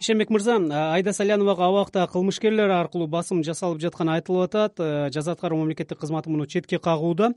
ишенбек мырза айда саляновага абакта кылмышкерлер аркылуу басым жасалып жатканы айтылып атат. Э, жаза аткаруу мамлекеттик кызматы муну четке кагууда.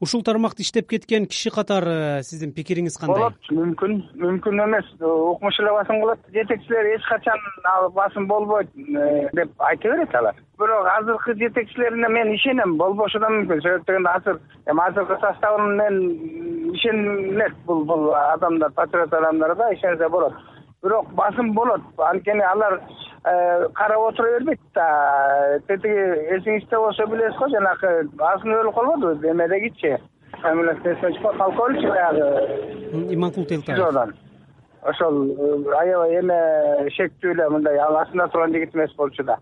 Ушул тармакта иштеп кеткен киши катары э, сиздин пикириңиз кандай? Болот мүмкүн мүмкүн эмес. Укмуш эле басым кылат. Жетекчилер эч качан ал басым болбойт э, деп айта берет алар. Бирок азыркы жетекчилерине мен ишенем. Болбошу да мүмкүн. Себеп дегенде азыр эми азыркы составы менен ишенилет бул бул адамдар патриот адамдар да ишенсе болот бирок басым болот. Анткени алар э, карап отура бербейт да. Тетиги эсиңизде болсо билесиз го жанакы азыр өлүп калбадыбы эмедегичи фамилиясын эсиме түшпөйт полковник баягы иманкул телтаев ошол э, аябай эме шектүү эле мындай ал астында турган жигит эмес болчу да.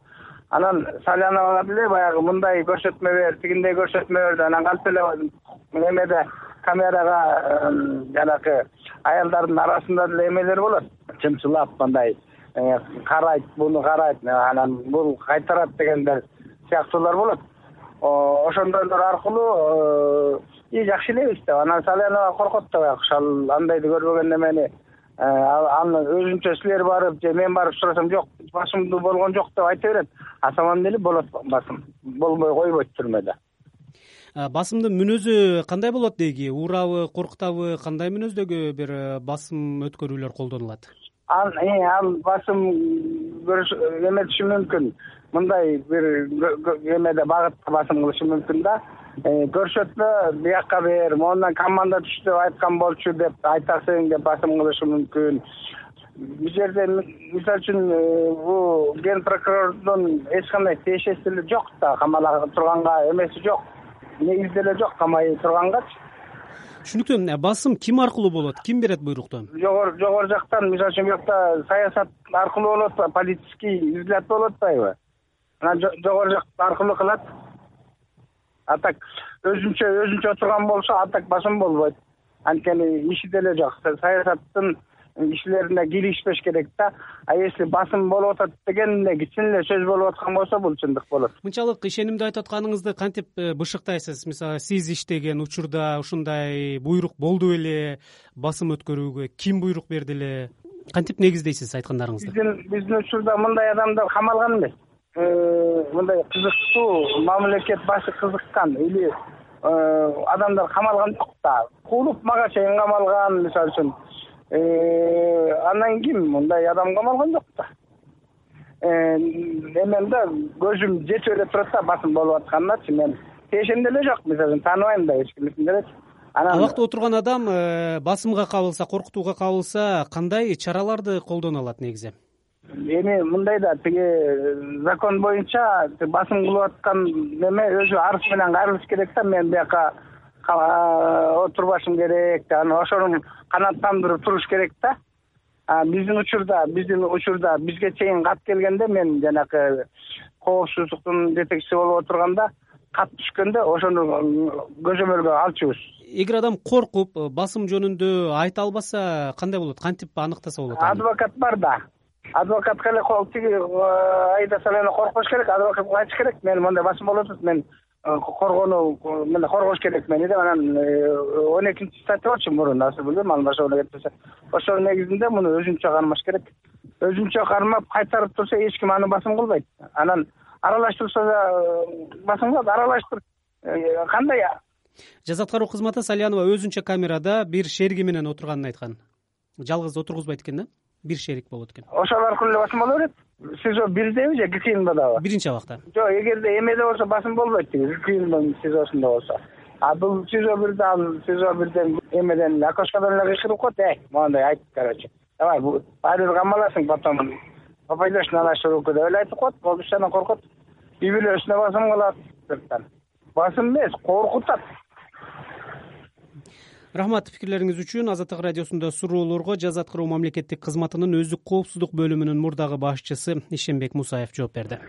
Анан саляновага деле баягы мындай көрсөтмө бер тигиндей көрсөтмө бер анан кантип эле эмеде камерага жанакы аялдардын арасында деле эмелер болот чымчылап мындай э, карайт буну карайт анан бул кайтарат дегендер сыяктуулар болот. Ошондойлор аркылуу э, и жакшы элебиз деп анан салянова коркот да байкуш ал андайды көрбөгөн немени э, аны өзүнчө силер барып же мен барып сурасам жок басымдуу болгон жок деп айта берет. А самом деле болот басым болбой койбойт түрмөдө басымдын мүнөзү кандай болот дейги урабы коркутабы кандай мүнөздөгү бир басым өткөрүүлөр колдонулат ал басым эметиши мүмкүн. Мындай бир эмеде багытта басым кылышы мүмкүн да. Э, көрсөтмө биякка бер могундан команда түш деп айткан болчу деп айтасың деп басым кылышы мүмкүн. Бул жерде мисалы үчүн э, бул ген прокурордун эч кандай тиешеси эле жок да. Камала турганга эмеси жок. Негизи деле жок камай тургангачы түшүнүктүү э, басым ким аркылуу болот? Ким берет буйрукту жогору жогору жактан мисалы үчүн бияка саясат аркылуу болуп атпайбы политический взгляд болуп атпайбы анан жогору жак аркылуу кылат. А так өзүнчө өзүнчө отурган болсо а так басым болбойт. Анткени иши деле жок. Саясаттын кишилерине киришпеш керек да. А если басым болуп атат деген эле чын эле сөз болуп аткан болсо бул чындык болот. Мынчалык ишенимдүү айтып атканыңызды кантип э, бышыктайсыз? Мисалы сиз иштеген учурда ушундай буйрук болду беле басым өткөрүүгө ким буйрук берди эле? Кантип негиздейсиз айткандарыңызды? Биздин биздин учурда мындай адамдар камалган эмес. Э, мындай кызыктуу мамлекет башы кызыккан или э, адамдар камалган жок да. Кулуп мага чейин камалган мисалы үчүн андан ким мындай адам камалган жок да. Э, эмен да көзүм жетип эле турат да басым болуп атканыначы мен тиешем деле жок мисалы үчүн тааныбайм да эч кимдикин делечи анан абакта отурган адам э, басымга кабылса коркутууга кабылса кандай чараларды колдоно алат негизи? Эми мындай да тиги закон боюнча басым кылып аткан неме өзү арыз менен кайрылыш керек да мен бияка отурбашым керек анан ошону канааттандырып туруш керек да. Биздин учурда биздин учурда бизге чейин кат келгенде мен жанакы коопсуздуктун жетекчиси болуп отурганда кат түшкөндө ошону көзөмөлгө алчубуз эгер адам коркуп басым жөнүндө айта албаса кандай болот? Кантип аныктаса болот адвокат бар да. Адвокатка эле тиги аида салянова коркпош керек адвокатка айтыш керек. Мен моундай басым болуп атат мен Э, коргонуу мындай коргош керек мени деп анан э, он экинчи статья барчу мурун азыр билбейм ошого кетпесе ошонун негизинде муну өзүнчө кармаш керек. Өзүнчө кармап кайтарып турса эч ким аны басым кылбайт. Анан аралаштырса да э, басым кылат аралаштыр. Кандай? Жаза аткаруу кызматы салянова өзүнчө камерада бир шериги менен отурганын айткан жалгыз отургузбайт экен да? Бир шерик болот экен. Ошол аркылуу эле басым боло берет сизо бирдеби же гкиндадабы биринчи абакта. Жок эгерде эмеде болсо басым болбойт тиги. Гкиндин сизосунда болсо. А бул сизо бирде ал сизо бирден эмеден окошкодон эле кыйкырып коет эй моундай айт короче давай баары бир камаласың потом. Попадешь на нашу руку деп эле айтып коет болду иш анан коркот. Үй бүлөсүнө басым кылат сырттан басым эмес коркутат рахмат пикирлериңиз үчүн азаттык радиосунда суроолорго жаза аткаруу мамлекеттик кызматынын өздүк коопсуздук бөлүмүнүн мурдагы башчысы ишенбек мусаев жооп берди